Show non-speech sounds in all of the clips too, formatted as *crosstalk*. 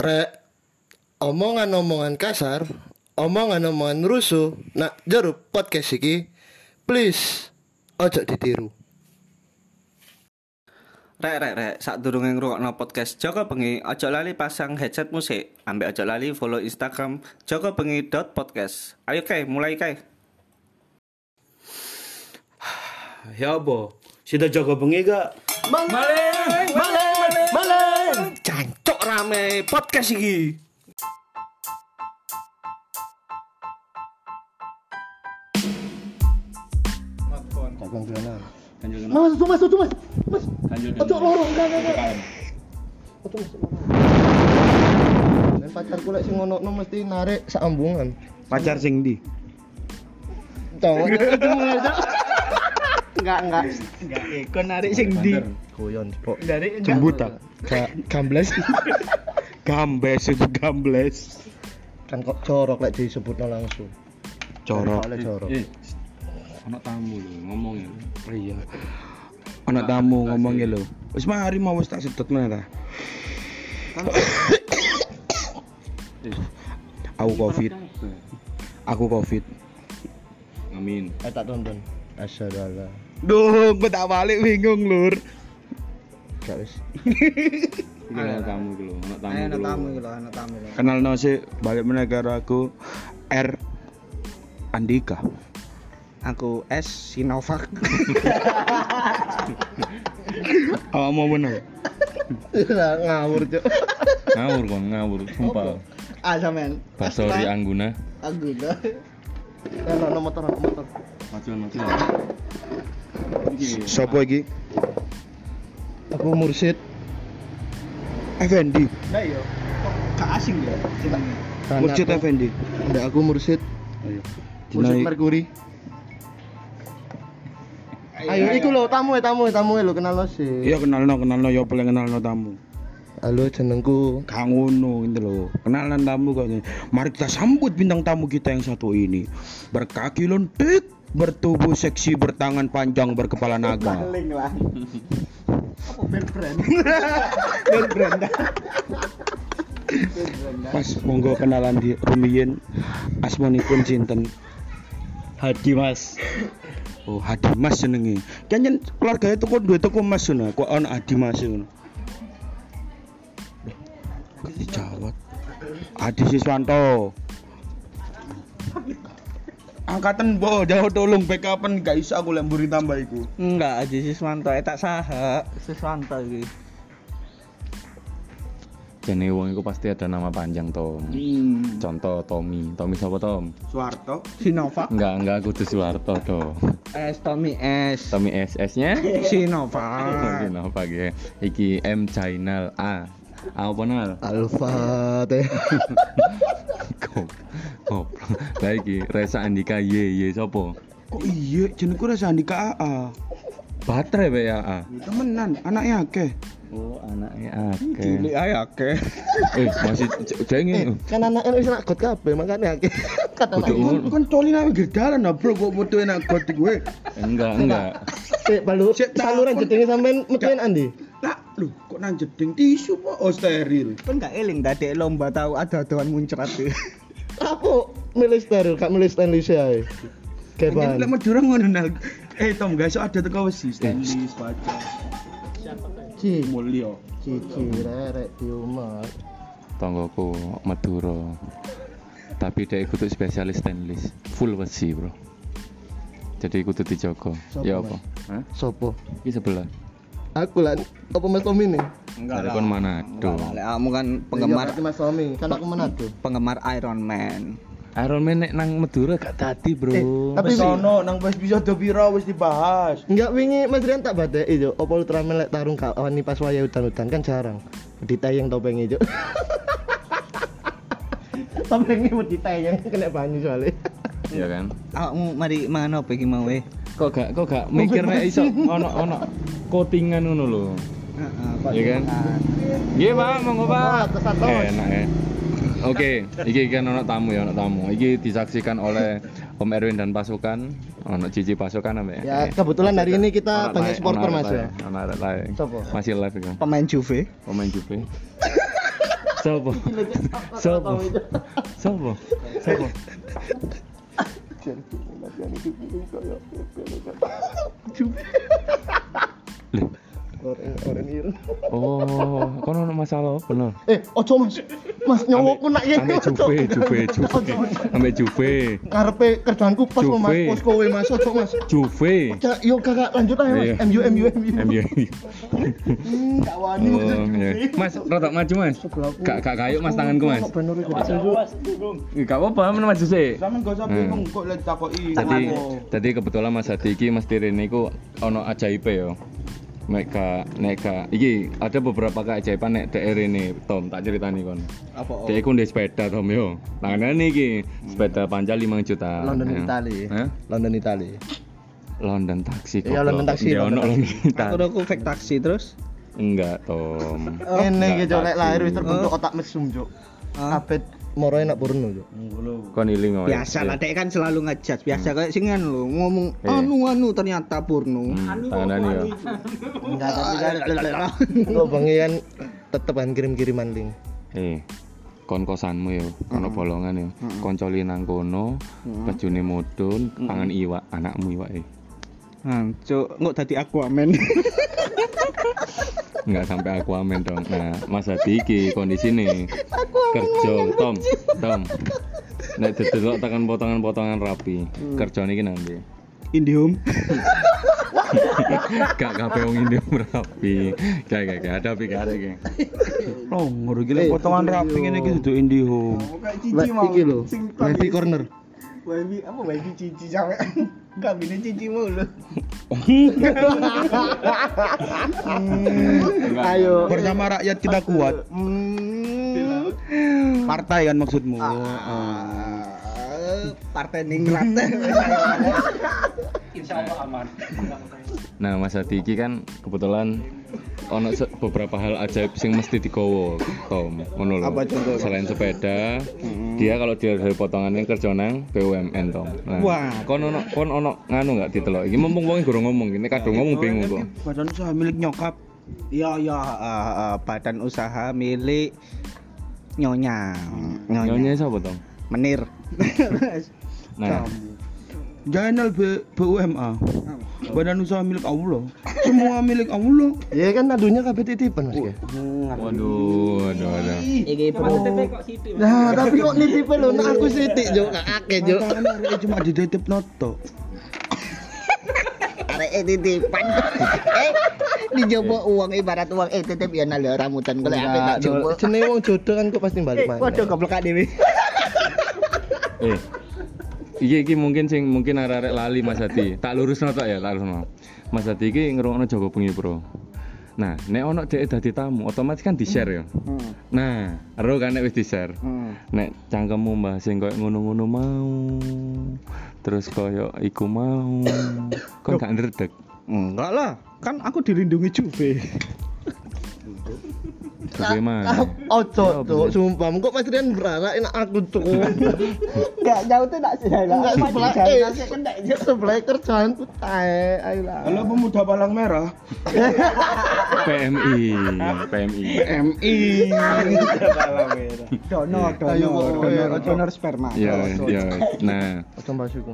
Rek, omongan-omongan kasar, omongan-omongan rusuh, nak jeruk podcast iki, please, ojo ditiru. Rek rek rek, sak durunge ngrungokno podcast Joko Bengi, aja lali pasang headset musik. Ambek aja lali follow Instagram jokobengi.podcast. Ayo kae, mulai kae. Ya apa? Sida jaga bengi gak? Maleng, maleng. Rame podcast iki. Kakang Jonan. Mas, mas, tuh mas, mas. Ojo lorong, enggak, enggak, enggak. Ojo mas. Dan pacarku lek sing ngono mesti narik saambungan. Pacar sing di. Cowok. Enggak, enggak. Enggak, eh, kon narik sing di. Guyon. Narik Jembut tak? Gambles. *laughs* Gambes itu gambles. kan kok corok lek disebutno langsung. Corok. Oleh corok. Eh, anak tamu lho ngomong ya. Iya. Anak tamu ngomongnya lo. Wis mari mau wis tak sedot mana ta? Eh, Aku covid. Aku covid. Amin. Eh tak tonton. Asyhadu Duh, gue tak balik bingung lur. Gak wis. *laughs* Anak tamu iki lho, anak tamu. Ayo tamu iki lho, anak tamu lho. Kenal no sih balik meneh karo aku R Andika. Aku S Sinovac. *laughs* Awak mau? Lah ngawur, Cuk. Ngawur kon, ngawur, sumpah. Ah sampean. Basori Angguna. Aku dah. Eh, motor, no, motor. Maju maju. Sopo iki? Aku Mursid. Effendi. Lah yo. Kok asing ya aku- Effendi. Ndak aku Mursid. Ayo. Mursid Dinai- Merkuri. Ayo, iku lho tamu e, tamu e, tamu e lho kenal lo sih. Iya kenalno kenalno ya boleh kenalno tamu. Halo, jenengku Gak ngono gitu loh. Kenalan tamu kok. Mari kita sambut bintang tamu kita yang satu ini. Berkaki lentik, bertubuh seksi, bertangan panjang, berkepala naga. Paling lah. Apa band brand? *laughs* Band brand. Mas, monggo kenalan di rumiyin. Asmanipun sinten? Hadi Mas. Oh, Hadi Mas jenenge. Kanyen keluarga itu kok duwe toko Mas ngono. Kok ana Hadi Mas ngono. Kok dijawab. Hadi Siswanto. Angkatan bo, jauh tolong backupan gak iso aku lemburi tambah iku. Enggak, Aji Siswanto eh tak saha. Siswanto iki. Jane wong iku pasti ada nama panjang Tom. Hmm. Contoh Tommy. Tommy sapa Tom? Suwarto. Sinovac. Enggak, enggak kudu Suwarto dong. S Tommy S. Tommy SS-nya Sinovac. *laughs* Kenapa ya? Iki M Channel A. Apa nal? Alfa teh. Lah iki Reza Andika Y Y sapa? Kok iya jenengku Reza Andika AA. Baterai be ya A. Temenan, anaknya akeh. Oh, anaknya Cilik akeh. ae akeh. *laughs* Eh, masih jengin. kan anaknya wis nak got kabeh makane akeh. *laughs* Kata ngono. Kan coli nang pinggir dalan Bro, kok foto enak got gue. Enggak, enggak. Sik balu Sik, tak- saluran jedenge sampean metuin andi. Lah, lho, kok nang jeding tisu po oh steril. Kan gak eling tadi lomba tahu ada adoan muncrat. *laughs* Aku milih steril, gak milih stainless ae. Lek Keban. Madura ngono nal. Eh, Tom, guys, ada teko wesi Stanley, Spaca, Ci, Mulyo. cici rerek diumat. Tonggoku Madura. Tapi dia ikut spesialis stainless. Full besi, Bro. Jadi ikut dijogo. Ya apa? Hah? Sopo? Iki sebelah. Aku lah, apa Mas Tommy nih? Enggak Dari kon Manado. Kamu kan Iya, penggemar berarti Mas Tommy, kan aku Manado. penggemar Iron Man. Iron Man nek nang Madura gak tadi, Bro. Eh, tapi Wis ono nang wis bisa do pira wis dibahas. Enggak wingi Mas Rian tak badai itu. Apa Ultraman lek tarung kawan pas waya udan-udan kan jarang. Ditayang topeng itu. *laughs* Topengnya mau ditayang kena banyu soalnya. Iya kan? Awakmu mari mangan apa iki mau eh? Kok gak kok gak mikir nek iso *laughs* ono ono coatingan ngono lho. Heeh, Iya kan? dimakan. Iya, Pak, monggo, Pak. Enak ya. Oke, iki kan ono tamu ya, ono tamu. Iki disaksikan oleh Om Erwin dan pasukan, ono Cici pasukan apa Ya, kebetulan hari ini kita banyak supporter Mas ya. Ono arek lain. Sopo? Masih live itu. Pemain Juve. Pemain Juve. *laughs* Sopo? Sopo? Sopo? Sopo? Lho, Ireng. oh, kono ono masalah apa no? Eh, ojo Mas. Mas nyawaku nak Ambek Juve, Juve, Juve. Ambek Juve. Ngarepe kerjaanku pas. Mas, pos kowe Mas, ojo Mas. Juve. Yo kakak lanjut aja Mas. Iya. MU MU MU. MU. Hmm, gak wani Oh, Mas. iya. Mas, rotok maju Mas. Gak gak kayu Mas tanganku Mas. Bener iki. Gak apa-apa, men maju sih. Sampeyan gak usah Hmm. bingung kok lek takoki. Jadi, jadi kebetulan Mas Hadi iki mesti rene iku ono ajaib ya. Nek ka, nek ka, iki ada beberapa keajaiban nek daerah ini Tom tak ceritani kon. Apa? Dek iku ndek sepeda Tom yo. Langganan iki sepeda panjang 5 juta. London Ya. Itali. Hah? London Itali. London taksi Iya, London taksi, Ya ono London London Aku aku fake taksi terus. Enggak, Tom. *laughs* Lek taksi. lahir wis terbentuk otak mesum, Cok. Kabeh moro enak purno, Cok. Kon iling wae. Biasa lah, dek kan selalu ngejudge. Biasa kayak singan lo ngomong Iya. anu anu ternyata Purno. Hmm, tanganan yo. Enggak tapi kan *laughs* kok bengi kan tetep kan kirim-kiriman link. Eh, kon kosanmu yo, ono bolongan yo. Koncoli nang kono, bajune mudun, pangan iwak, anakmu iwak e. Cuk, nggak tadi *laughs* Enggak sampai aku amen dong. Nah, Mas Hadi iki kondisine kerja Tom, Tom. Nek didelok tekan potongan-potongan rapi. Kerjane iki nanti. Indihome. *laughs* Gak kabeh wong Indo rapi. Gak gak gak ada pikir ada iki. Oh, ngurus gila potongan rapi ngene iki dudu Indihome. Lah iki lho, wifi corner. Wifi apa wifi cici sampe *laughs* kabine cici mulu. *laughs* Ayo. Bersama rakyat kita kuat. Partai kan maksudmu. Partai ningrat. *laughs* Nah, Mas Hadi iki kan kebetulan ono beberapa hal ajaib sing mesti digowo, Tom. Ngono lho. Apa? Selain sepeda, dia kalau dia dari potongannya kerja nang BUMN, Tom. Nah, Wah. kon ono kon ono nganu enggak ditelok. Iki mumpung wong gurung ngomong, ini kadung ngomong bingung kok. Badan usaha milik nyokap. Ya ya eh, eh, badan usaha milik nyonya. Nyonya sapa, Tom? Menir. Nah, *laughs* Jainal B BUMA. Badan usaha milik Allah. Semua milik Allah. Ya kan adunya kabeh titipan Mas. ya. waduh, waduh, waduh. Iki. Nah, tapi kok nitipe lho nak aku sithik, Cok. Gak akeh, Cok. Kan arek cuma dititip noto. *laughs* Arek *laughs* eh, titipan. eh dijobo uang ibarat uang eh titip ya nalo rambutan golek apa tak jobo. Jenenge wong jodoh kan kok pasti balik mana. Waduh goblok kak dewe. Eh. Iki iki mungkin sing mungkin arek-arek lali Mas Hadi. Tak lurusno tok ya, tak lurusno. Mas Hadi iki ngrungokno Jawa Bengi Pro. Nah, nek ono dhek dadi tamu, otomatis kan di-share ya. Nah, ero kan nek wis di-share. Nek cangkemmu mbah sing koyo ngono-ngono mau. Terus koyo iku mau. Kon gak ndredeg. Enggak lah, kan aku dilindungi Juve. *laughs* Tapi mah. Ojo, Cok. Sumpah, kok Mas Rian berharap enak aku, Cok. Enggak *laughs* jauh tuh enggak sih. Enggak sebelah eh, sebelah kerjaan tuh tae, ayolah. Kalau pemuda palang merah, PMI, PMI. MI. Donor, Ayo, donor, donor, donor sperma. Ya, ya. Nah,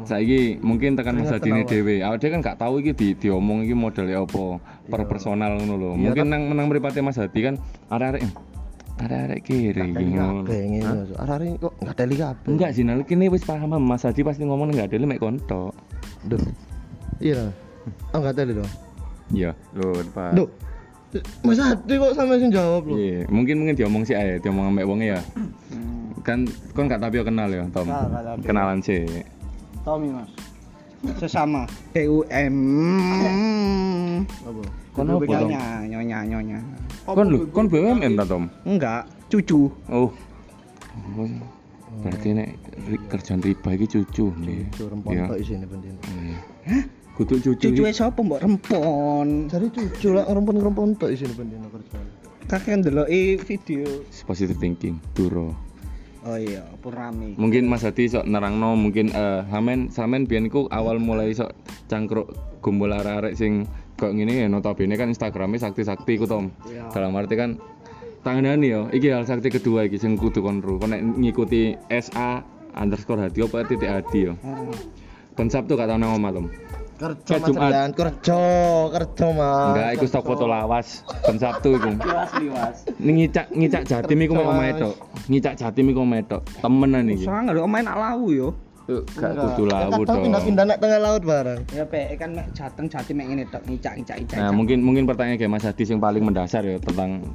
saiki mungkin tekan Mas kenal, dhewe. Awake kan gak tahu iki di diomong iki modele apa per personal ngono lho. Iya, Mungkin nang nang mripate Mas Hadi kan arek-arek arek-arek kiri ngono. Kabeh ngene, Cok. Arek kok enggak teli kabeh. Enggak sih, nah kene wis paham Mas Hadi pasti ngomong enggak ada mek kontok. Duh. Iya. Oh, enggak teli dong. Iya, lho, Pak. Duh. Mas Adi kok sampe sing jawab lho. Iya, mungkin mungkin diomong sih ae, diomong ambek wong ya. Kan kon gak tapi kenal ya, Tom. Kenalan sih. Tommy mas. Sesama. Kon apa, Tom? Nyonya, nyonya, nyonya. Kon lho, kon BUMN ta, Tom? Enggak, cucu. Oh. Berarti nek kerjaan riba iki cucu nih. Cuk rempon Iya. kok isine penting. Hah? Kudu cucu. Cucu sapa mbok rempon? Cari cucu lah rempon-rempon tok isine penting kerjaan. Kakek ndeloki video. positive thinking, Duro. Oh iya, Purnami. Mungkin Mas Hadi sok nerangno mungkin eh samen samen biyen iku awal mulai sok cangkruk gumbul arek-arek sing kok ngene ya notabene kan Instagramnya sakti-sakti ku Tom. Iya. Dalam arti kan tanganane yo. Iki hal sakti kedua iki sing kudu kon ru. Kon ngikuti SA underscore hadi apa titik hadi yo. Kon Sabtu gak tau nang omah Tom. Kerja Mas Jumat. Kerja, kerja Mas. Enggak, iku stok foto lawas. Kon Sabtu iku. *laughs* Liwas liwas. Ngicak ngicak Jatim iku mek omahe tok. Ngicak Jatim iku omahe tok. Temenan iki. Sangat lho main nak lawu yo. Gak kudu Ya, lawu kadang dong. Pindah-pindah nek tengah laut bareng. Ya pe kan mek jateng jati mek ngene tok ngicak ngicak ngicak. Nah, mungkin mungkin pertanyaan kayak Mas Hadi yang paling mendasar ya tentang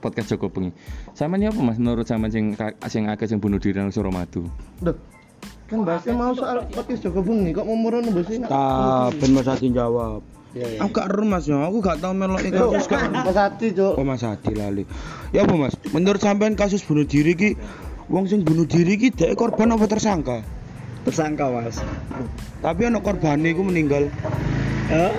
podcast Joko Bengi. Sama apa Mas menurut sama sing sing akeh sing bunuh diri nang Suramadu? Duh. Kan bahasnya mau soal podcast Joko Bungi kok mau merono bahasnya. Tak, ben Mas Hadi jawab. Iya, iya. Aku gak Mas, ya. aku gak tau melok kan. Mas Hati, Cuk. Oh Mas Hadi lali. Ya apa Mas? Menurut sampean kasus bunuh diri ki wong sing bunuh diri ki dhek korban apa tersangka? tersangka Mas. Tapi ana korbane iku meninggal. Hah?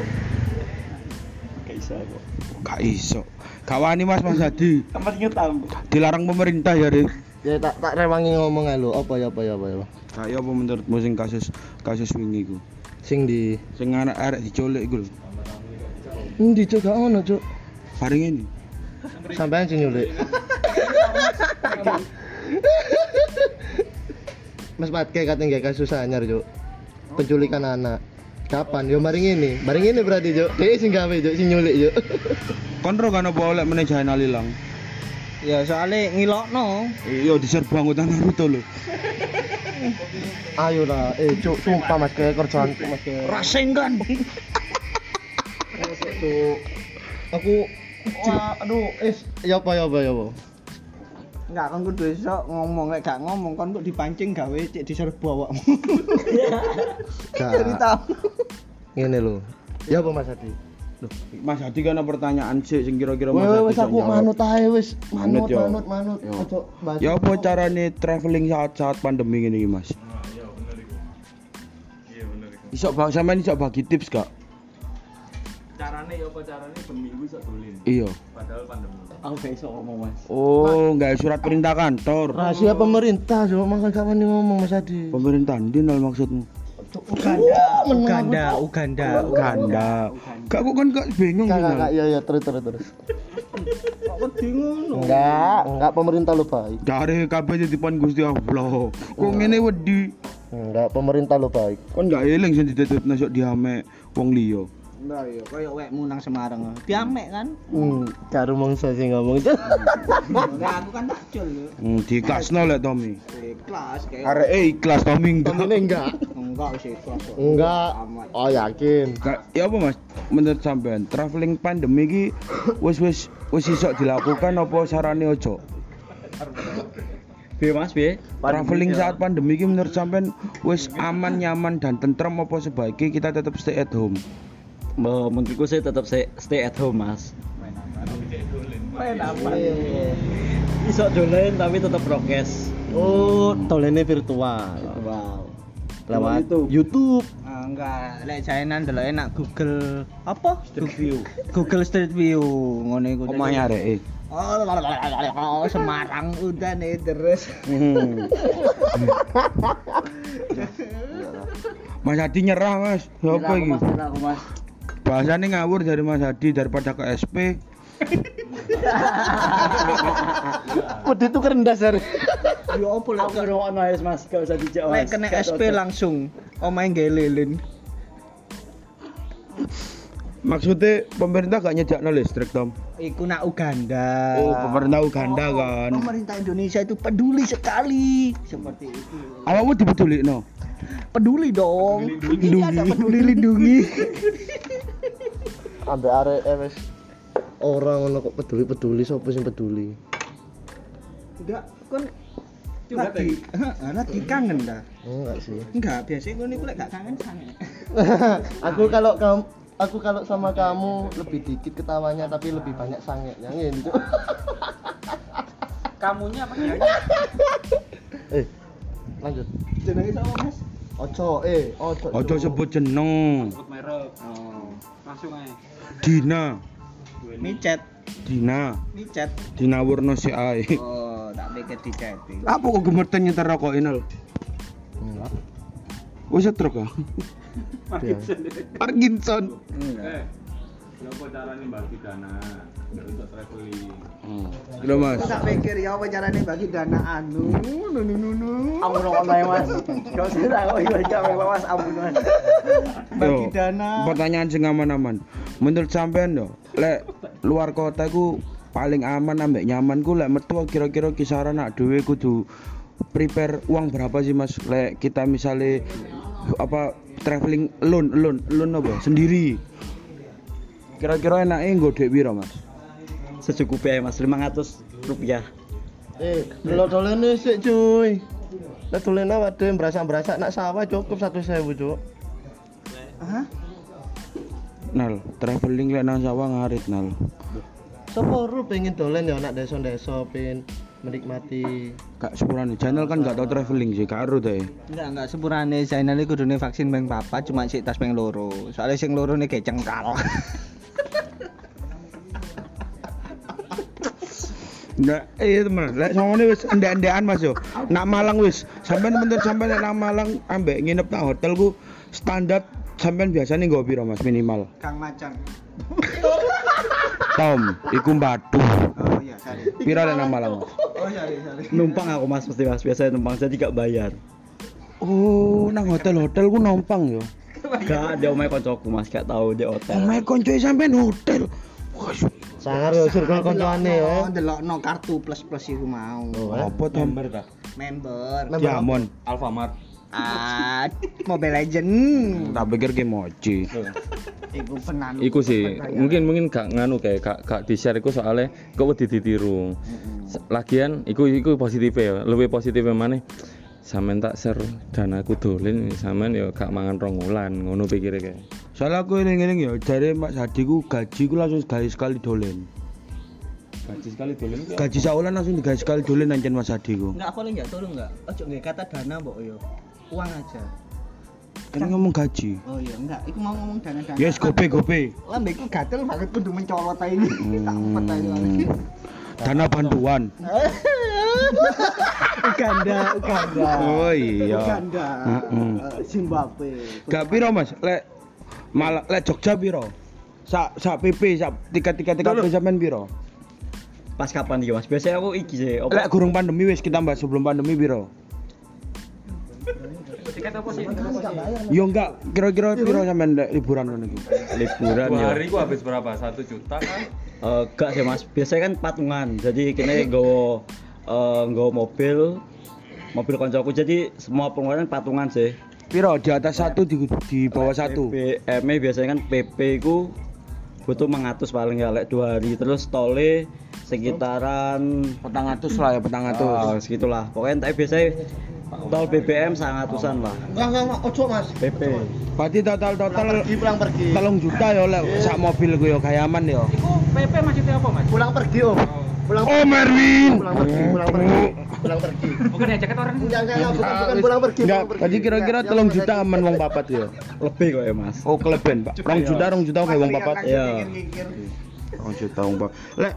Gak iso kok. Gak iso. Gak wani Mas Mas Hadi. Kamar ngetam. Dilarang pemerintah ya, Re. Ya tak tak rewangi ngomong ae lho. Apa ya apa ya apa ya. Kayak apa menurutmu sing kasus kasus wingi iku? Sing di Sing anak arek diculik iku lho. Endi Cuk gak ono, Cuk. Bareng ini. Sampean sing nyulik. Mas Patke katanya gak kasus anyar, Cuk. Penculikan anak. Kapan? Yo maring ini. Maring ini berarti, Cuk. Dia sing gawe, Cuk, sing nyulik, Cuk. Kon ro kan apa oleh meneh Jainal ilang? Ya soalnya ngilokno. Iya diserbu anggota Naruto lho. Ayo lah, eh Cuk, sumpah Mas kayak kerjaanku Mas kayak. Rasenggan. Cuk. Aku Wah, aduh, es, ya apa ya apa ya apa. Enggak kan kudu iso ngomong lek gak ngomong kon kok dipancing gawe cek diserbu awakmu. Tahu. Ngene lho. Ya apa Mas Adi? Mas Hadi kan ada pertanyaan sih sing kira-kira Mas Hadi wes aku manut ae wis. Manut, Manut manut. Ojo. Ya apa carane traveling saat-saat pandemi ini iki, Mas? Iso bang sampean iso bagi tips gak? Carane ya apa carane seminggu iso dolin. Iya. Padahal pandemi. Aku gak iso ngomong Mas. Oh, nggak surat perintah kantor. Rahasia pemerintah, coba makan kapan nih ngomong Mas Adi. Pemerintah ndin maksudmu? Uganda, Uganda, Uganda, Ganda. Gak kok kan gak bingung Enggak Nal. enggak iya iya terus terus terus. Kok bingung Enggak, enggak pemerintah lo baik. Dari kabeh titipan Gusti Allah. Kok ngene wedi? Enggak, pemerintah lo baik. Kon gak eling sing ditutupno sok diame wong liya. Enggak ya, kayak wekmu nang Semarang. Diamek kan? Hmm, karo mongso sing ngomong itu. Enggak, aku kan tak yo. Hmm, dikasno lek Tommy. Ikhlas kayak Arek eh ikhlas Tommy Tom enggak. ini enggak. Enggak ikhlas kok. Enggak. Amat. Oh yakin. Gak, ya apa Mas? Menurut sampean, traveling pandemi iki wis wis wis iso dilakukan apa sarane ojo? Piye Mas, piye? Traveling saat pandemi iki menurut sampean wis aman, nyaman dan tentrem apa sebaiknya kita tetap stay at home? Bah, menurutku saya tetap stay, stay at home mas. Main apa? Iso dolen tapi tetap prokes. Oh, tolene virtual. Wow. Lewat YouTube. Ah, enggak, lek jainan delok enak Google apa? Street view. *laughs* Google Street View ngono iku. Omahnya arek. Oh, Semarang udah nih terus. Hmm. *laughs* Mas Hadi nyerah Mas. Apa iki? Aku mas. Bahasane ngawur dari Mas Hadi daripada ke SP. Udah *laughs* itu kerendah sar. Yo opo lek Aku ngrungokno ae mas, gak usah dijak lek mas. kena SP langsung omahe nggak lilin. Maksudnya pemerintah gak nyediakno listrik, Tom? Iku nak Uganda. Oh, pemerintah Uganda Oh, kan. Pemerintah Indonesia itu peduli sekali seperti itu. Awakmu dipedulikno? Peduli dong. Ini ada peduli lindungi. *laughs* Ambek arek eh, wis orang ngono kok peduli-peduli sapa sing peduli. Enggak, kan lagi, Heeh, lagi kangen dah. Enggak sih. Enggak, biasanya gue nih gak kangen sange. *laughs* aku kalau kamu aku kalau sama kamu lebih dikit ketawanya tapi lebih banyak sangenya gitu. *laughs* Kamunya apa ya? *laughs* eh, lanjut. Jenenge sama Mas? Ojo, eh, ojo. Ojo sebut jeneng. Sebut merek. Oh, langsung aja. Dina. Micet, Dina. micet. Dina Wurno si ae. Oh, tak pikir di chatting. Apa kok gemerten nyeter rokok ini lho? Enggak. Wis setruk ah. Iya. Parkinson. Enggak. Ya apa caranya bagi dana untuk traveling? Hmm. Udah Mas. Tak pikir ya apa carane bagi dana anu nu nu nu nu. Ampun ae Mas. Kau sudah kok iki gak Mas ampun Mas. Bagi dana. Pertanyaan sing aman-aman. Menurut sampean yo, lek luar kota ku paling aman ambek nyaman ku lek metu kira-kira kisaran nak dhewe kudu prepare uang berapa sih Mas? Lek kita misalnya apa traveling alone, alone, alone apa? Sendiri. Kira-kira enaknya nggo duit piro, Mas? Secukupnya Mas 500 rupiah. Eh, lo dolene sik cuy. Lah dolene waduh berasa-berasa nak sawah cukup 1.000, Cuk. Hah? Nal, traveling lek nang sawah ngarit nal. Sopo ru pengen dolen ya nak desa-desa pengen menikmati Kak sepurane channel kan gak tau traveling sih, karo deh. Enggak enggak sepurane Zainal iku kudune vaksin ping papat cuma sik tas ping loro. Soalnya sing loro nih kayak cengkal. *laughs* Nggak, iya teman. Lek songone wis endek-endekan Mas yo. Nak Malang wis, sampean bentar sampean nang Malang ambek nginep nang hotel ku standar sampean biasanya nggo piro Mas minimal? Kang Macan. *laughs* Tom, iku batu. Oh iya, lek nang Malang? Mas? Oh sorry, sorry. Numpang aku Mas mesti Mas. Biasanya numpang jadi gak bayar. Oh, nang hotel-hotel ku numpang yo. Gak ada omai koncoku Mas, gak tahu di hotel. Omae koncoe sampean hotel. Wah, sangar yo circle koncone ya. Oh, ndelokno kartu plus-plus iku mau. apa to? Member ta? Member. Diamond. Alfamart. Ah, Mobile Legend. Tak pikir ki mochi. *laughs* Iku penan. Iku sih, mungkin mungkin gak nganu kayak gak gak di share iku soalnya kok wedi ditiru. Lagian iku iku positif ya, lebih positif mana? Sampeyan tak share danaku dolen, sampean ya gak mangan rong wulan, ngono pikire kayak. Soalnya aku eling-eling ya, dari Mbak Sadi ku gaji ku langsung gaji sekali dolen. Gaji sekali dolen ki. Gaji saulan langsung digaji sekali dolen anjen Mas Sadi ku. Enggak boleh enggak tolong enggak. Ojo nggak kata dana mbok yo. Uang aja. Kan ngomong gaji. Oh iya, enggak. Iku mau ngomong dana-dana. Yes, gope gope. Lambeku gatel banget kudu mencolot ae ini. Tak umpet ae. Hmm. Dana bantuan. *laughs* Uganda, Uganda. Oh iya. Uganda. Heeh. Eh, Zimbabwe. Gak piro Mas? Lek malah lek Jogja piro? Sak sak PP sak tiket-tiket tiket sampean piro? Pas kapan iki Mas? Biasanya aku iki sih. Lek gurung pandemi wis kita bahas sebelum pandemi piro? Yo enggak, kira-kira piro sampean lek liburan ngono iki? liburan Dua ya. hari ku habis berapa? Satu juta kan? Eh, gak sih mas, biasanya kan patungan. Jadi kini nggawa eh, nggawa mobil, mobil koncoku. Jadi semua pengeluaran patungan sih. Piro di atas satu di, di bawah satu. BPM biasanya kan PP ku butuh mengatus paling ya lek dua hari terus tole sekitaran Petang atus lah ya petang oh, atus. segitulah pokoknya tapi biasanya tol BBM sangatusan lah Enggak enggak enggak ojo Mas. PP Berarti total total Pergi pulang pergi. telung juta ya lek sak mobil ku ya kayaman ya. Pulang pergi Om. Pulang Oh Merwin. pulang pergi, pulang pergi. Pulang pergi. Bukan ya jaket orang. Enggak enggak enggak, bukan bukan pulang pergi. Enggak, pulang tadi kira-kira telung juta aman wong papat ya. lebih kok ya mas Oh keleben pak. Rong juta rong juta kayak wong papat. Iya. Rong juta wong papat. Lek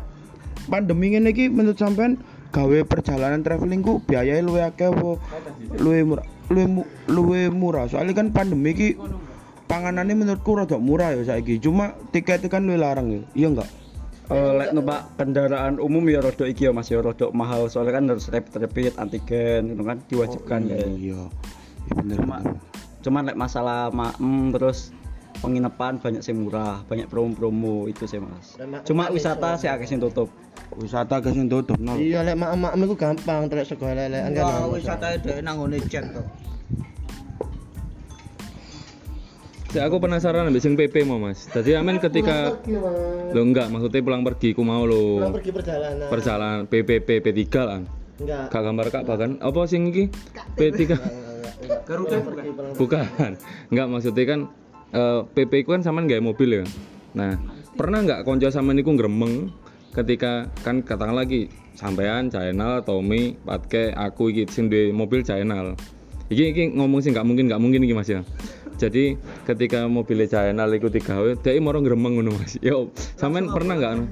pandemi ngene iki menurut sampean gawe perjalanan traveling ku biayanya luwih akeh apa luwih murah? Luwih mu- murah. Soalnya kan pandemi iki panganannya menurutku rada murah ya saiki. Cuma tiketnya kan luwih larang ya. Iya enggak? Eh, lek numpak kendaraan umum ya rodok iki ya mas ya rodok mahal soalnya kan harus rapid rapid antigen itu kan diwajibkan ya Iya. Iya bener Cuma- bener. cuman lek masalah maem terus penginapan banyak sih murah banyak promo-promo itu sih mas cuma wisata sih sing tutup Wisata sing tutup nol. Iya lek mak-mak iku gampang telek sego lelekan kan. Wah, wisata nang ngene jet to. Si aku penasaran ambek sing PP mau Mas. Jadi amen ketika lo enggak maksudnya pulang pergi ku mau pulang lo pergi perjalanan. perjalanan PPP P3 lah. Enggak. Gak gambar kak bahkan apa sing iki P3 Garuda pergi pulang. bukan. Enggak maksudnya kan eh, PP ku kan sampean gawe mobil ya. Nah, pernah nggak konco sampean niku gremeng ketika kan katakan lagi sampean channel Tommy Patke aku iki sing duwe mobil channel iki iki ngomong sih nggak mungkin nggak mungkin iki mas ya jadi ketika mobilnya channel iku digawe dia mau gremeng ngono mas yo sampean pernah nggak anu?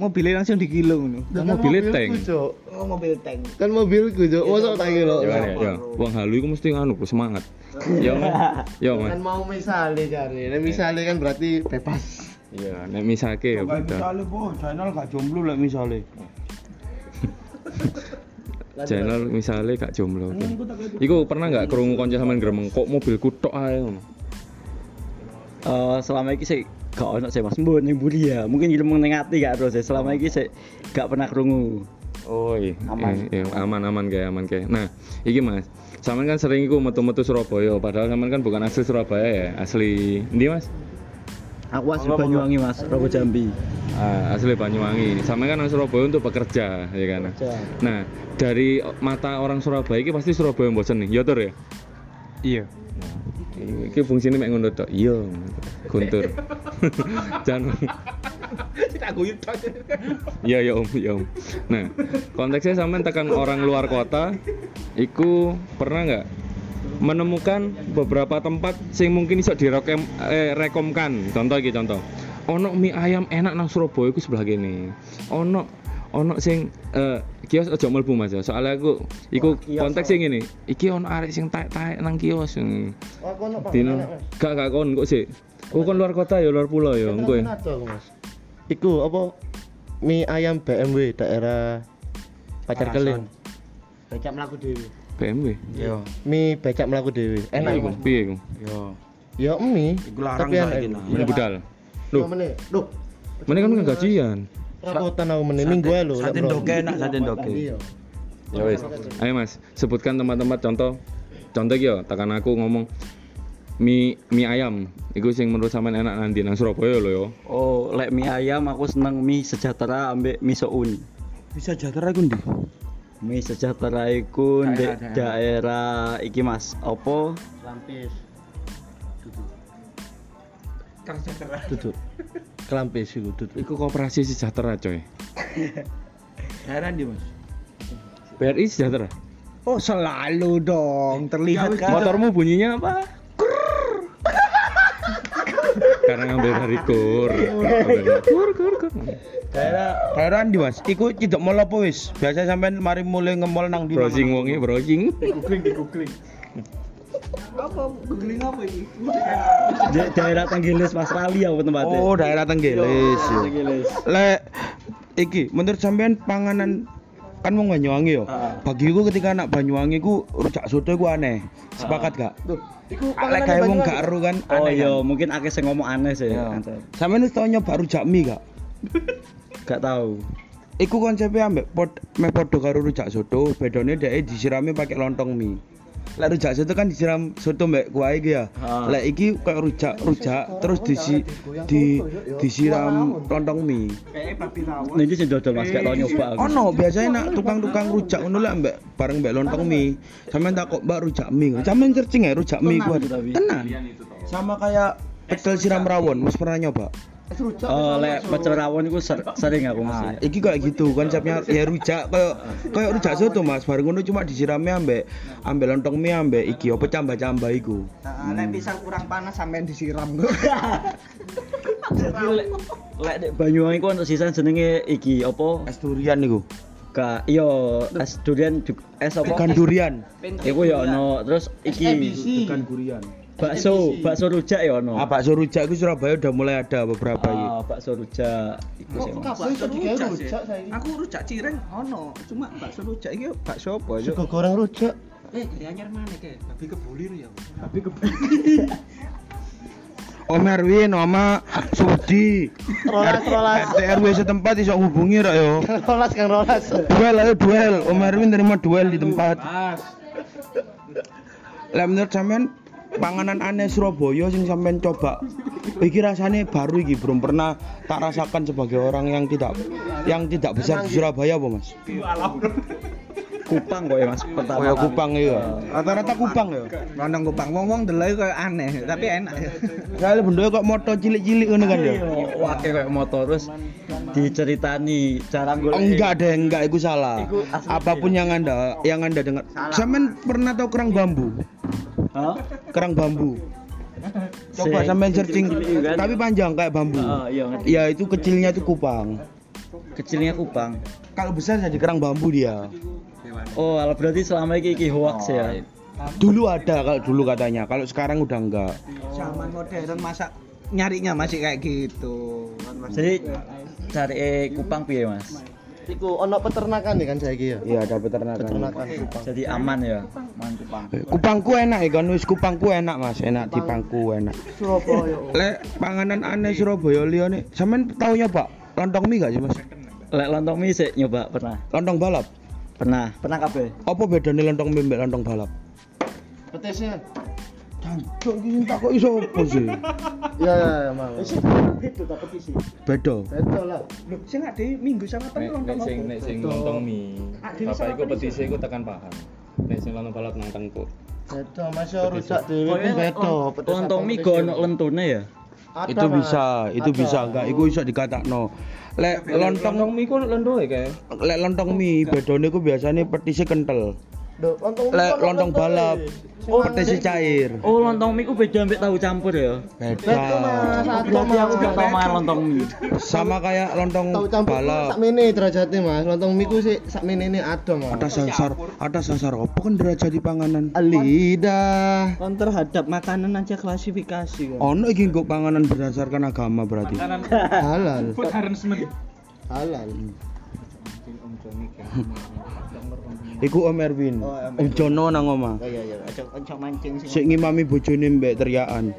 Mobilnya langsung dikilo ngono. Kan mobilnya tank. Oh, mobil tank. Kan mobilku, Cuk. Mosok tak kira. ya ya, ya. wong halu iku mesti anu semangat *laughs* yo Mas. yo mas Kan mau misale jare. Nek misale kan berarti bebas. Iya, nek misake ya Kayak beda. misale po, channel gak jomblo lek misale. Channel misale gak jomblo. Iku pernah nggak krungu kanca sampean gremeng kok mobilku tok ae ngono. Eh, selama ini sih gak ono sih Mas. Mbok ning mburi ya. Mungkin ilmu ning ati gak terus. Selama ini sih gak pernah krungu. Oh iya, Aman. Eh, iya, aman aman kayak aman kayak. Nah, iki Mas, sampean kan sering iku metu-metu Surabaya, padahal sampean kan bukan asli Surabaya ya, asli ndi Mas? Aku asli Banyuwangi Mas, Rogo Jambi. Ah, asli Banyuwangi. Sampean kan nang Surabaya untuk bekerja, ya kan? Bekerja. Nah, dari mata orang Surabaya iki pasti Surabaya bosen nih, ya Tur ya? Iya. Iki fungsinya mek ngono tok. Iya, guntur. *laughs* Jangan Tak guyu tok. Iya ya om, ya om. Nah, konteksnya sampean tekan orang luar kota, iku pernah nggak menemukan beberapa tempat sing mungkin iso direkom eh, rekomkan. Contoh iki contoh. Ono mie ayam enak nang Surabaya iku sebelah kene. Ono ono sing eh, kios aja mlebu Mas ya. Soalnya aku iku konteks sing ngene. Iki ono arek sing taek-taek nang kios. Oh, kono Pak. Dino, gak gak kon kok sih. Oh kon luar kota ya, luar pulau ya, engko ya. Aku, Mas? Iku apa? Mie ayam BMW daerah Pacar Keling. Becak mlaku dhewe. BMW. Iya. Mie becak melaku dewi. Enak Iku, Mas. piye iku? Iya. Ya mie. Iku larang tapi enak. saiki, iku. nah. Mie budal. Loh, Loh, meneh. Kan nggak gajian. Rapotan aku meneh minggu ae lho. Sate lek, Bro. doke enak, sate doke. Iya. Ya wes. Ayo Mas, sebutkan tempat-tempat contoh. Contoh yo, tekan aku ngomong mie mie ayam. Iku sing menurut sampean enak nanti nang Surabaya lho yo. Oh, lek mie ayam aku seneng mie sejahtera ambek mie soun. Bisa jatara iku ndi? Mie sejahtera iku ndek daerah iki Mas. Apa? Lampis. Kang sejahtera. Duduk. *laughs* Kelampis iku duduk. Iku koperasi sejahtera coy. *laughs* Daerah ndi, Mas? BRI sejahtera. Oh, selalu dong. Terlihat kan. Motormu bunyinya apa? Karena ngambil dari kur. Kur kur kur. Daerah daerah ndi, Mas? Iku tidak mall apa wis? Biasa sampean mari mulai nge-mall nang ndi? Browsing wonge browsing. Googling di googling. Apa apa ini? Da- daerah Tenggilis Mas Rali apa tempatnya? Oh, daerah Tenggelis. Iya, Tenggilis. Lek iki menurut sampean panganan kan wong Banyuwangi yo. Ah. Bagiku ketika anak Banyuwangi ku rujak soto ku aneh. Sepakat gak? Iku Lek kayak wong gak ero kan Oh iya, kan? mungkin akeh sing ngomong aneh sih. Iya. Sampeyan wis tau nyoba rujak mie gak? *laughs* Gak tahu. Iku konsepnya ambek pod, meh podo karo rujak soto, bedone dhek disirami pakai lontong mie. Lek rujak soto kan disiram soto mbek kuah iki ya. Lek iki kayak rujak rujak terus disi di disiram lontong mie. Kayak babi rawon. Niki sing dodol Mas, tau nyoba. Ono biasanya nak tukang-tukang rujak ngono lek mbek bareng mbek lontong mie. Sampeyan takok Mbak rujak mie. Sampeyan searching ya rujak mie ku. Tenan, tapi. Tenan. Sama kayak pecel siram rawon, wis pernah nyoba? Oh, lek pecel rawon iku ser- sering aku Nah, mesti. iki kayak gitu konsepnya ya rujak kayak kayak rujak soto Mas. Bareng ngono cuma disiramnya ambek ambek lontong mie ambek iki apa cambah-cambah iku. Nah, lek pisang kurang panas sampean disiram. *laughs* Lek lek dek Banyuwangi ku ono sisan jenenge iki apa? Es durian niku. Ka iya es durian es apa? Ikan durian. Iku ya ono terus iki Ikan durian. Bakso, bakso rujak ya ono. Ah, bakso rujak itu Surabaya udah mulai ada beberapa iki. Ah, bakso rujak iku sih. Mas. Bakso rujak sih. Aku rujak cireng ono, cuma bakso rujak iki bakso apa yo? Sego goreng rujak. Eh, di anyar mana ke? Babi kebulir ya. Om Erwin, Oma Sudi. Rolas, rolas. RT RW setempat iso hubungi rak yo. *laughs* Rolas Kang Rolas. Duel ayo duel. Om Erwin terima duel di tempat. Lah menurut sampean panganan aneh Surabaya sing sampean coba iki rasanya baru iki belum pernah tak rasakan sebagai orang yang tidak yang tidak besar di Surabaya apa Mas? Kupang kok ya Mas pertama. Kali. Kupang iya. Rata-rata Kupang ya. Nondong kupang wong-wong delok kayak aneh, tapi enak ya. Kali bendoke kok moto cilik-cilik ngono kan ya. Wah, kayak motor terus diceritani cara golek. enggak deh, enggak itu salah. Apa pun yang Anda yang Anda dengar. Sampean pernah tahu kerang bambu? Hah? Kerang bambu. Coba sampean searching kan? tapi panjang kayak bambu. Ah, iya ngerti. Ya itu kecilnya itu kupang. Kecilnya kupang. Kalau besar jadi kerang bambu dia. Oh, kalau berarti selama ini iki hoax ya. Dulu ada kalau dulu katanya, kalau sekarang udah enggak. Zaman modern masa nyarinya masih kayak gitu. Jadi cari kupang piye mas? Iku ono peternakan nih kan saiki ya. Iya, ada peternakan. Peternakan kupang. Jadi aman ya, aman kupang. Eh, Kupangku enak ya kan wis kupangku enak Mas, enak di pangku enak. Surabaya. Lek panganan aneh Surabaya liyane, sampean tau nyoba lontong mie gak sih Mas? Lek lontong mie sih nyoba pernah. Lontong balap. Pernah, pernah kabeh. Apa bedanya lontong mie mbek lontong balap? Petisnya. Jancuk iki tak kok iso apa sih? Ya ya ya, Mang. Itu tak petisi. Beda. Betul lah. Lho, sing ade minggu sama Nek nek sing nek sing lontong dhewe Bapak iku petisi. petise iku tekan paham. Nek sing lontong balap nang tengkuk. Betul, Mas yo rujak dhewe ku. Petis Lontong petis go ono lentune ya. Itu bisa, itu bisa enggak? Iku iso dikatakno. Lek Lontong lontong mie ku lendoe kae. lek lontong mie bedone ku biasane petise kental. Duh, lontong lontong balap oh petise cair. Oh lontong mie ku beda ambek tahu campur ya. Beda. Berarti aku gak tau mangan lontong mie. Sama kayak lontong Tahu campur balap. sak mene derajatnya, Mas. Lontong mie ku sik sak mene ini ada, Mas. Ada sasar, ada sasar apa kan derajat di panganan? Lidah. Kon terhadap makanan aja klasifikasi kan. Ono iki kok panganan berdasarkan agama berarti. Halal. Food harassment. Halal. *laughs* Iku Om Erwin. Oh, Om Jono nang omah. Oh iya iya, ojo ojo mancing sih. Sik ngimami bojone mbek teriakan.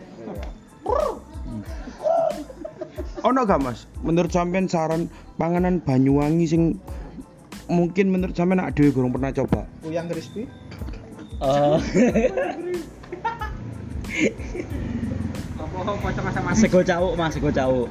Ono gak Mas? Menurut sampean saran panganan Banyuwangi sing mungkin menurut sampean nak dhewe gurung pernah coba. Uyang crispy. Eh, Sego cawuk mas, sego cawuk.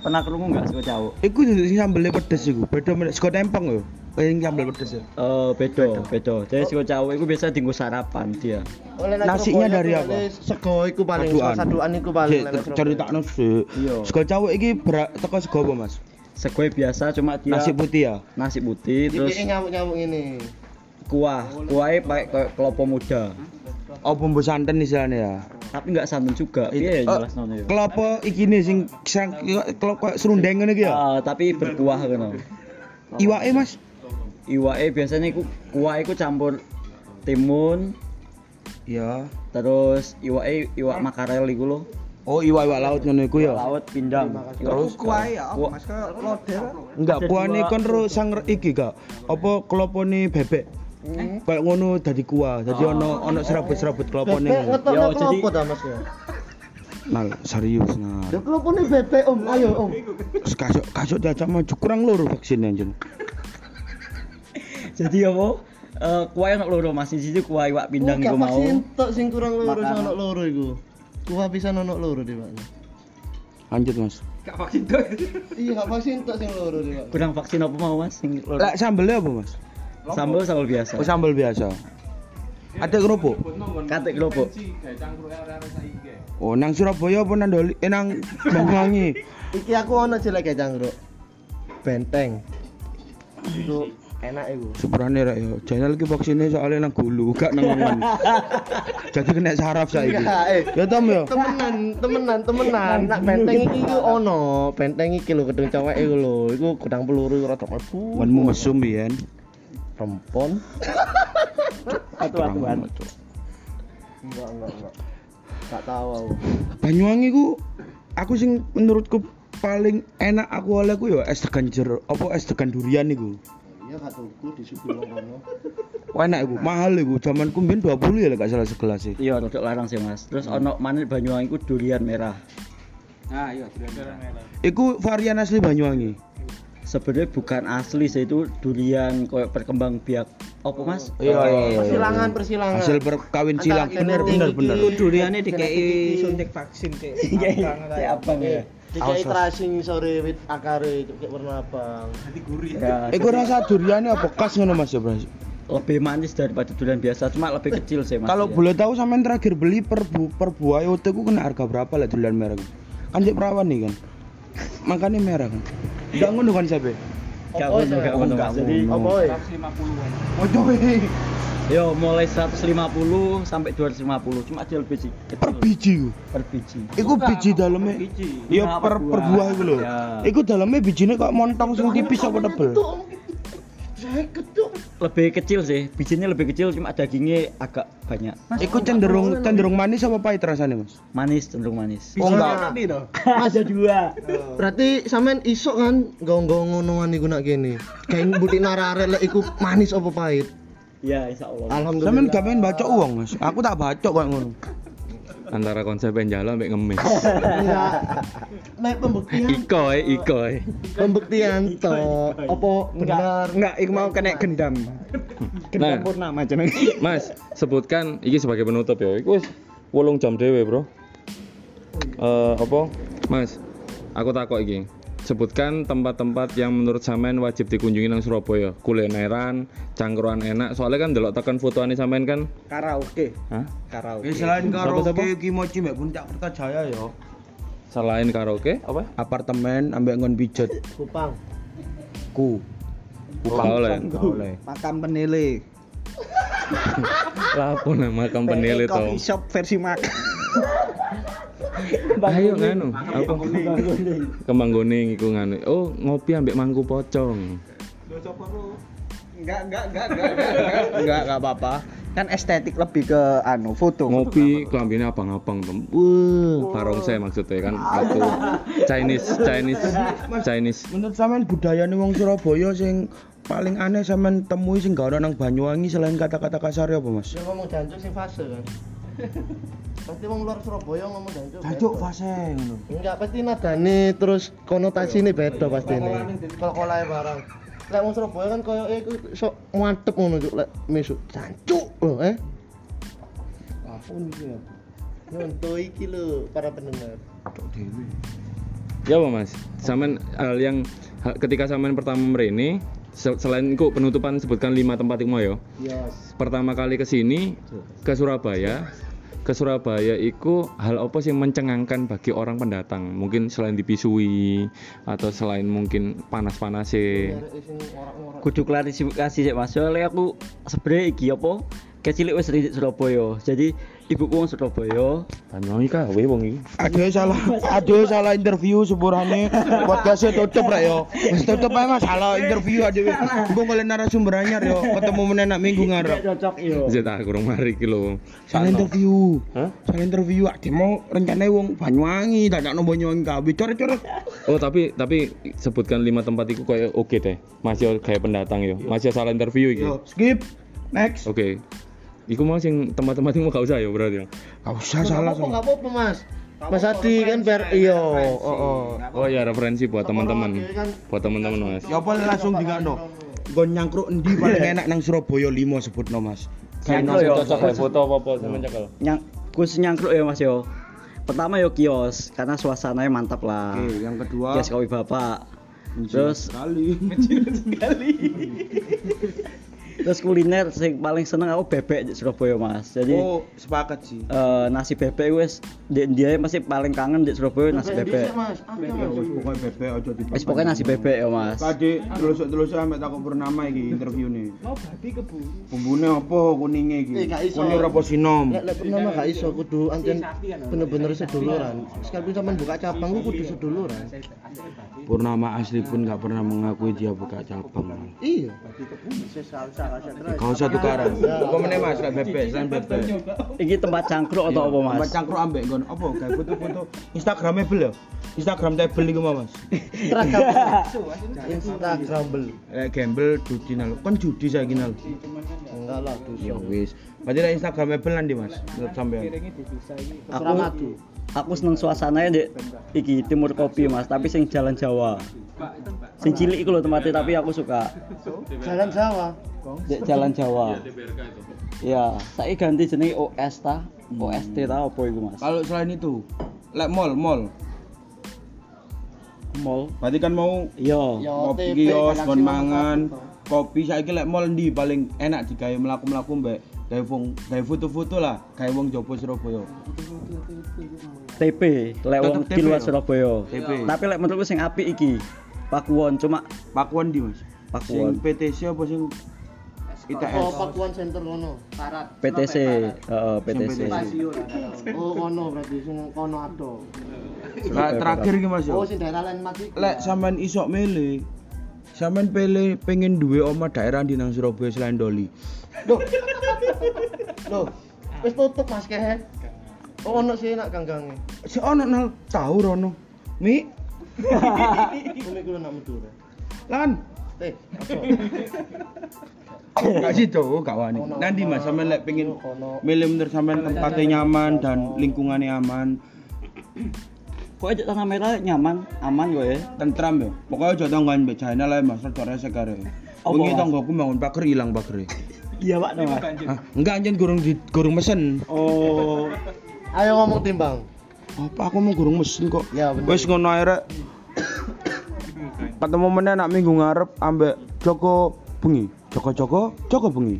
Pernah kerungu nggak sego cawuk? Iku sing sambelnya pedes iku. Beda meneh sego tempong yo. Kayak sambel pedes ya. Eh, beda, beda. Jadi sego cawuk itu biasa dienggo sarapan dia. Nasinya dari apa? Sego iku paling Saduan. saduan iku paling. Ceritane sih. Iya. Sego cawuk iki teko sego apa Mas? Sego biasa cuma dia Nasi putih ya. nasi putih terus Iki nyamuk-nyamuk ini. kuah. Kuahnya pakai kelapa muda. Oh bumbu santen istilahnya ya. Tapi nggak santan juga. Iya, Oh, jelas ya. Kelapa iki nih sing sang kelapa serundeng ngene iki ya. Ah, tapi berkuah kan. Iwake Mas. Iwake biasanya iku kuah iku campur timun, Ya. terus iwake iwak makarel iku lho. Oh iwak-iwak laut ngono iku ya. Laut pindang. Terus Kuai ya, apa Kuah. Mas ke lodeh. enggak kuah nih dua- kon ro sang iki gak. Apa kelopone bebek? Kayak ngono dadi kuah. Dadi ono ono serabut-serabut ngetokno Yo, jadi- ta Mas ya? Nah, serius nah. Lho klopone bebek Om, ayo Om. Kasuk kasuk diajak maju kurang loro vaksin anjen. *laughs* Jadi apa? Eh kuah enak loro Mas. Situ kuah iwak pindang iku mau. vaksin tok sing kurang loro sing ono loro iku. Kuah pisan ono loro di Pak. Lanjut Mas. Gak vaksin tuh. Iya, gak vaksin tok sing loro di Pak. Kurang vaksin apa mau Mas? Sing loro. Lek sambelnya apa Mas? Sambal sambal biasa. Oh sambel biasa. Ada kerupuk. Katek kerupuk. Oh nang Surabaya apa nang Doli? Eh nang Banyuwangi. *laughs* Iki aku ono jelek ya cangkruk. Benteng. Itu enak iku. Sebenarnya rek yo, jangan lagi vaksinnya soalnya nang gulu, gak nang lengan. *laughs* Jadi kena saraf saiki. Enggak, eh. Ya Tom yo. Temenan, temenan, temenan. Nak benteng iki ku ono, benteng iki lho gedung cewek iku lho. Iku gudang peluru rada mlebu. Wanmu mesum biyen. Rempon. *laughs* Atu-atuan. Enggak, enggak, enggak. Gak tahu aku. Banyuwangi ku aku sing menurutku paling enak aku oleh ku yo es tegan jeruk, apa es tegan durian iku. Iya gak tuku di Subuh kono. Wah enak iku, mahal iku. Zamanku mbiyen 20 ya lek gak salah segelas sih. Iya, rodok larang sih Mas. Terus ono maneh Banyuwangi ku durian merah. Nah, iya, durian merah. Iku varian asli Banyuwangi. Sebenarnya bukan asli sih itu durian kayak perkembang biak. Apa Mas? Iya, iya, iya. Persilangan, persilangan. Hasil perkawin silang. Bener bener bener. Duriannya dikei suntik vaksin *laughs* kayak Kayak abang ya. Dikai tracing sore wit akare itu kayak warna abang. Ya, Iku rasa duriannya apa khas ngono Mas ya, Bras? lebih manis daripada durian biasa, cuma lebih kecil sih Mas. Kalau ya. boleh tahu sampean terakhir beli per bu, per buah ku kena harga berapa lah durian merah? Kan cek perawan nih kan. Makanya merah kan. Enggak ngono kan Sebe? Gak Apa ngono, itu? gak ngono. Jadi Apa oi? Ojo yo mulai 150 sampai 250, cuma dia lebih kecil per biji ku. per biji. Iku biji dalamnya. Iya per per buah. iku lho. Ya. Iku dalamnya bijine kok montong sing tipis apa tebel? Lebih kecil sih, bijinya lebih kecil cuma dagingnya agak banyak. Iku cenderung cenderung manis apa pahit rasanya mas? Manis, cenderung manis. Oh enggak. *laughs* Ada dua. Berarti sampean iso kan nggawa ngonoan iku nak kene. Kayak butik narare lek iku manis apa pahit? Ya, insya Allah. Alhamdulillah. Sampean gak pengen baca uang mas? Aku tak baca kok ngono. Antara konsep penjala mbek ngemis. Enggak. Nek pembuktian Iko eh, iko eh. pembuktian to apa benar Enggak, iku mau kena gendam. Nah, Purnama jeneng. Mas, sebutkan iki sebagai penutup ya. Iku wis 8 jam dhewe, Bro. Eh apa? Mas, aku takok iki. Sebutkan tempat-tempat yang menurut sampean wajib dikunjungi nang Surabaya. Kulineran, cangkruan enak. Soalnya kan delok tekan fotoane sampean kan. Karaoke. Hah? Karaoke. Ya selain karaoke iki mochi mbek puncak Kertajaya yo. Selain karaoke, apa? Apartemen ambek ngon pijet. Kupang. Ku. Gak oleh. Oleh. Makam penele. *laughs* Lapo nama to. Coffee shop versi makan. *laughs* Ayo nganu, apa? Kembang goning iku nganu. Oh, ngopi ambek mangku pocong. Enggak, enggak, enggak, enggak, enggak, *laughs* enggak, enggak apa-apa. Kan estetik lebih ke anu foto. ngopi kelambine abang-abang tem. Wah, barongsai maksudnya kan itu Chinese Chinese Chinese. Menurut sampean budayane wong Surabaya sing paling aneh sampean temui sing gak ono nang Banyuwangi selain kata-kata kasar apa Mas? Dia ngomong jancuk sing fase kan. Pasti wong luar Surabaya ngomong jancuk. Jancuk fase ngono. Enggak pasti nadane terus konotasi ini beda pasti ini. Kalau kolai barang. Lek wong Surabaya kan koyo iku sok mantep ngono cuk lek mesuk jancuk lho eh. Apun iki ya. Nonton iki lho para pendengar. Ya apa Mas? Saman hal yang ketika saman pertama merene se- selain itu penutupan sebutkan lima tempat iku mau ya. Yes. Pertama kali ke sini ke Surabaya ke Surabaya itu hal apa sih mencengangkan bagi orang pendatang mungkin selain dipisui atau selain mungkin panas-panas sih. Kudu klarifikasi sih Mas. Soalnya aku sebenarnya iki apa? Kecilik wis di Surabaya. Jadi ibuku wong Surabaya. Banyuwangi kawe wong iki Aduh salah, aduh salah interview sepurane podcastnya tutup rek yo. Wis tutup ae Mas, salah interview aduh. Engko golek narasumber anyar yo, ketemu meneh nak minggu ngarep. Cocok yo. Zet ah kurang mari iki lho. Salah interview. Hah? Salah interview ade mau rencana wong Banyuwangi, tak no Banyuwangi kabeh coret-coret. Oh tapi tapi sebutkan lima tempat itu kayak oke deh. Masih kayak pendatang yo. Masih salah interview iki. Yo, skip. Next. Oke. Iku mau sing tempat-tempat itu mau gak usah ya berarti. ya? Gak usah salah enggak apa-apa, Mas. Mas Adi kan biar iya, heeh. Oh ya referensi buat teman-teman. Buat teman-teman Mas. Ya apa langsung digakno. Gon nyangkruk endi paling enak nang Surabaya 5 sebutno Mas. Nyangkruk yo. cocok kayak foto apa-apa sama cakal. Nyang khusus nyangkruk ya Mas yo. Pertama yo kios karena suasananya mantap lah. Oke, yang kedua Kios kopi bapak. Terus sekali. *laughs* terus kuliner sing paling seneng aku bebek di Surabaya Mas. Jadi Oh, sepakat sih. eh, nasi bebek wis di dia masih paling kangen di Surabaya nasi bebek. Mas. Ya wis pokoke bebek aja di. Pokoknya nasi bebek ya Mas. Tadi terus-terus sampe takut purnama iki interview nih. Mau babi kebu. Bumbune apa kuninge iki? Eh, iso. Kunir apa sinom? Lek pernah gak iso kudu anjen bener-bener seduluran. Sekali sampean buka cabang ku kudu seduluran. Purnama asli pun gak pernah mengakui dia buka cabang. Iya. Kau satu tukaran. Apa meneh Mas lek bebek, selain bebek. Ini tempat cangkruk atau apa Mas? Tempat cangkruk ambek nggon apa gawe foto-foto Instagramable ya? Instagram table iku Mas. Instagramable. Lek gambel judi nal. Kan judi saiki nal. Enggak lah, Ya dosa. wis. Berarti lek Instagramable nanti Mas. Menurut sampean. Aku aku seneng suasananya di iki Timur Kopi Mas, tapi sing Jalan Jawa. Sing cilik iku lho tempatnya tapi aku suka. Jalan Jawa. Di Jalan Jawa. Ya, saya ganti jenenge OS ta, OST ta apa iku Mas? Kalau selain itu, lek mall, mall. Mall. Berarti kan mau Iya. Ya, ngopi OTP, kios, kon Note mangan, satu. kopi saiki lek mall ndi paling enak digawe mlaku-mlaku mbek gawe wong gawe foto-foto lah, gawe wong Jopo Surabaya. TP, lek wong di luar TP, Surabaya. TP. Tapi lek menurutku sing apik iki Pakuwon cuma Pakuan di Mas. Pakuwon. Sing PTC apa sing Oh, ITS? Pakuan Center kono. Syarat. PTC, heeh PTC. Oh, kono berarti sing kono ado. Lah terakhir iki Mas Oh, sing daerah lain mati. Lek sampean iso milih Sampeyan pilih pengen duwe oma daerah di nang Surabaya selain Doli. Loh. Loh. Wis tutup Mas kehe. Oh ono sih nak ganggange. Si ono nang tahu rono. Mi, Kumi kulo nak metu. Re. lan. Teh, aso. Gak sih cowok gak wani. Nanti Mas sampean lek pengen milih menurut sampean tempatnya nyaman dan lingkungannya aman, Kok aja tanah merah nyaman, aman kok ya. tentram ya. Pokoknya aja tanggoan mbek China lah Mas, kare. Apa, Wingi tanggoku bangun pager ilang pagere. Iya pak. Hah, enggak anjen gurung di gurung mesen. Oh. Ayo ngomong timbang. Apa aku mau gurung mesin kok? Ya bener. Wis ngono ae rek. *coughs* Ketemu meneh nak minggu ngarep ambek Joko bengi. Joko Joko, bengi.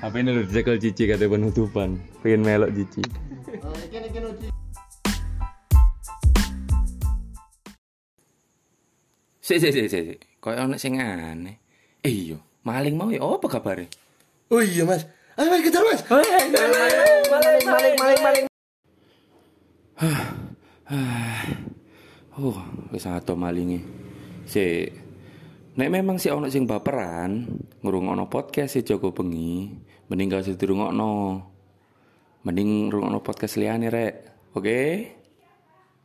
HP ini lho dicekel cici kata penutupan. Pengen melok cici. Sik sik sik sik. Kayak ono sing aneh. Eh iya, maling mau ya apa kabare? Oh iya Mas. Ayo Mas kejar Mas. Oh, wis ato malinge. Sik. Nek memang si ono sing baperan, ngrungokno podcast si Joko Bengi, mending gak usah dirungokno. Mending ngrungokno podcast liyane rek. Oke?